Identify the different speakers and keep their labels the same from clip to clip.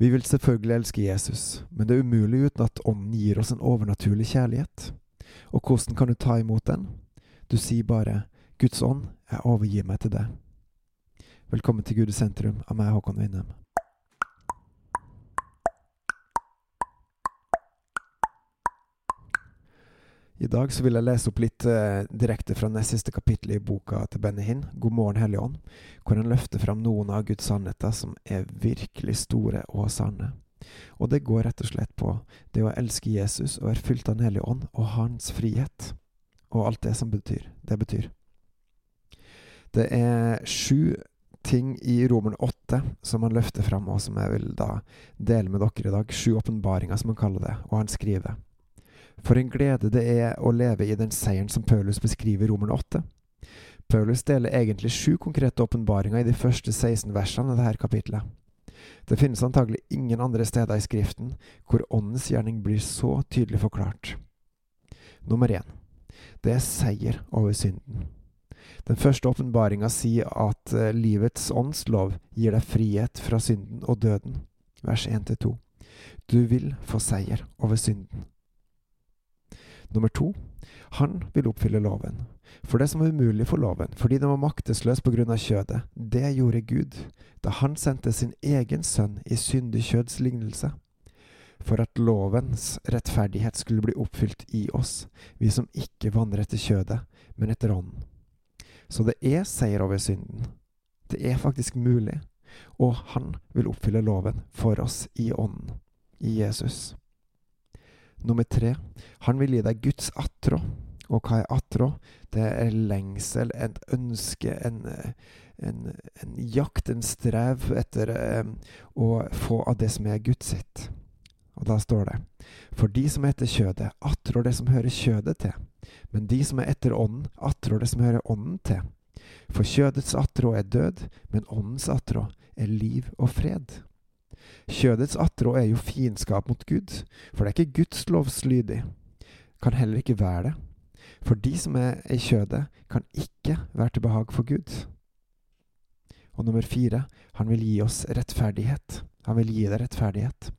Speaker 1: Vi vil selvfølgelig elske Jesus, men det er umulig uten at Ånden gir oss en overnaturlig kjærlighet. Og hvordan kan du ta imot den? Du sier bare Guds ånd, jeg overgir meg til deg. Velkommen til Gud i sentrum av meg, Håkon Winnem. I dag så vil jeg lese opp litt eh, direkte fra nest siste kapittel i boka til Benny Hinn, 'God morgen, Hellige Ånd', hvor han løfter fram noen av Guds sannheter som er virkelig store og sanne. Og det går rett og slett på det å elske Jesus og være fylt av Den hellige ånd og hans frihet, og alt det som betyr, det betyr. Det er sju ting i Romeren åtte som han løfter fram, og som jeg vil da dele med dere i dag. Sju åpenbaringer, som han kaller det, og han skriver. For en glede det er å leve i den seieren som Paulus beskriver i Romerne 8. Paulus deler egentlig sju konkrete åpenbaringer i de første 16 versene av dette kapitlet. Det finnes antagelig ingen andre steder i Skriften hvor Åndens gjerning blir så tydelig forklart. Nummer én. Det er seier over synden. Den første åpenbaringa sier at eh, livets åndslov gir deg frihet fra synden og døden. Vers 1-2. Du vil få seier over synden. Nummer to. Han vil oppfylle loven. For det som var umulig for loven, fordi den var maktesløs på grunn av kjødet, det gjorde Gud, da han sendte sin egen sønn i syndig kjøds lignelse. For at lovens rettferdighet skulle bli oppfylt i oss, vi som ikke vandrer etter kjødet, men etter ånden. Så det er seier over synden. Det er faktisk mulig, og han vil oppfylle loven for oss i ånden, i Jesus. Nummer tre, han vil gi deg Guds attrå. Og hva er attrå? Det er lengsel, et ønske, en, en, en jakt, en strev etter um, å få av det som er Guds sitt. Og da står det For de som er etter kjødet, attrår det som hører kjødet til. Men de som er etter ånden, attrår det som hører ånden til. For kjødets attrå er død, men åndens attrå er liv og fred. Kjødets attrå er jo fiendskap mot Gud, for det er ikke Guds lovslydig. Kan heller ikke være det. For de som er i kjødet, kan ikke være til behag for Gud. Og nummer fire, han vil gi oss rettferdighet. Han vil gi deg rettferdighet.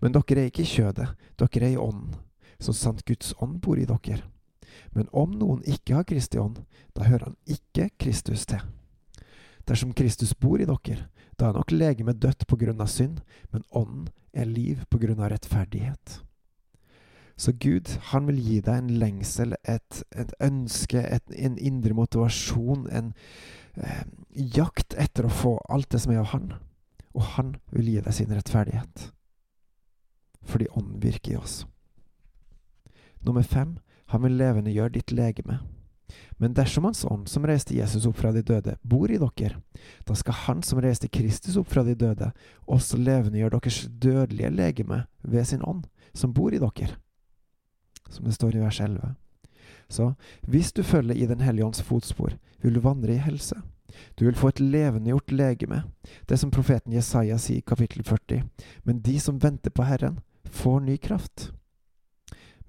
Speaker 1: Men dere er ikke i kjødet, dere er i ånden, så sant Guds ånd bor i dere. Men om noen ikke har Kristi ånd, da hører han ikke Kristus til. Dersom Kristus bor i dere, da er nok legemet dødt på grunn av synd, men ånden er liv på grunn av rettferdighet. Så Gud, han vil gi deg en lengsel, et, et ønske, et, en indre motivasjon, en eh, jakt etter å få alt det som er av Han. Og Han vil gi deg sin rettferdighet. Fordi Ånden virker i oss. Nummer fem, han vil levendegjøre ditt legeme. Men dersom Hans ånd, som reiste Jesus opp fra de døde, bor i dere, da skal Han som reiste Kristus opp fra de døde, også levendegjøre deres dødelige legeme ved sin ånd, som bor i dere. Som det står i vers 11. Så hvis du følger i Den hellige ånds fotspor, vil du vandre i helse. Du vil få et levendegjort legeme, det som profeten Jesaja sier i kapittel 40. Men de som venter på Herren, får ny kraft.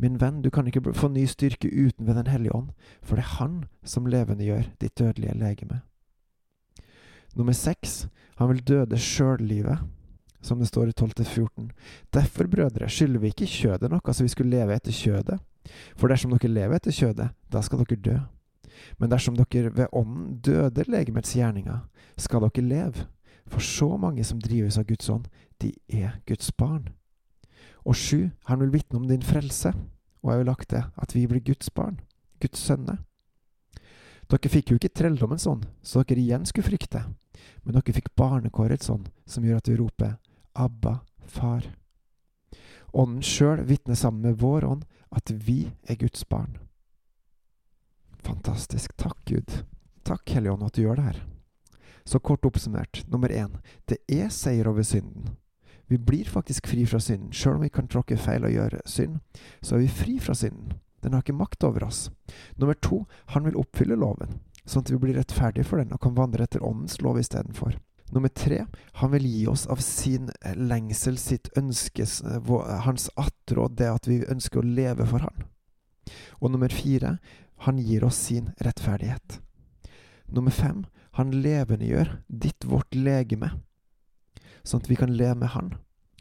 Speaker 1: Min venn, du kan ikke få ny styrke uten ved Den hellige ånd, for det er Han som levendegjør ditt dødelige legeme. Nummer seks, han vil døde sjøllivet, som det står i 12-14. Derfor, brødre, skylder vi ikke kjødet noe, altså vi skulle leve etter kjødet. For dersom dere lever etter kjødet, da skal dere dø. Men dersom dere ved ånden døder legemets gjerninger, skal dere leve. For så mange som drives av Guds ånd, de er Guds barn. Og sju, han vil vitne om din frelse, og jeg vil det, at vi blir Guds barn, Guds sønner. Dere fikk jo ikke trelldommens ånd, så dere igjen skulle frykte, men dere fikk barnekårets ånd, som gjør at vi roper Abba, far. Ånden sjøl vitner sammen med vår ånd at vi er Guds barn. Fantastisk. Takk, Gud. Takk, Hellige Ånd, at du gjør det her. Så kort oppsummert, nummer én, det er seier over synden. Vi blir faktisk fri fra synden. Sjøl om vi kan tråkke feil og gjøre synd, så er vi fri fra synden. Den har ikke makt over oss. Nummer to, han vil oppfylle loven, sånn at vi blir rettferdige for den og kan vandre etter åndens lov istedenfor. Nummer tre, han vil gi oss av sin lengsel, sitt ønske, hans attråd, det at vi ønsker å leve for han. Og nummer fire, han gir oss sin rettferdighet. Nummer fem, han levendegjør ditt, vårt legeme sånn at vi kan leve med Han.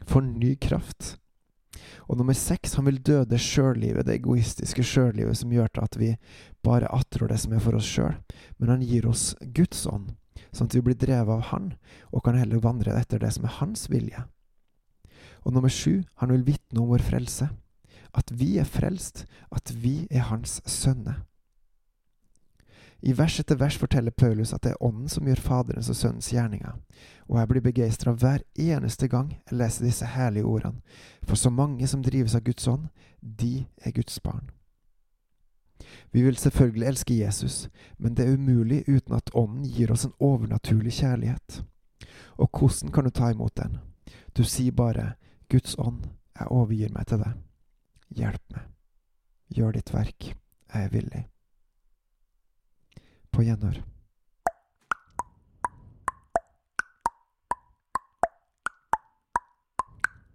Speaker 1: få ny kraft. Og nummer seks, han vil døde sjøllivet, det egoistiske sjøllivet som gjør til at vi bare attrår det som er for oss sjøl, men han gir oss Guds ånd, sånn at vi blir drevet av Han, og kan heller vandre etter det som er Hans vilje. Og nummer sju, han vil vitne om vår frelse, at vi er frelst, at vi er Hans sønner. I vers etter vers forteller Paulus at det er Ånden som gjør Faderens og Sønnens gjerninger, og jeg blir begeistra hver eneste gang jeg leser disse herlige ordene, for så mange som drives av Guds ånd, de er Guds barn. Vi vil selvfølgelig elske Jesus, men det er umulig uten at Ånden gir oss en overnaturlig kjærlighet. Og hvordan kan du ta imot den? Du sier bare Guds ånd, jeg overgir meg til deg. Hjelp meg. Gjør ditt verk. Jeg er villig. På gjenhør.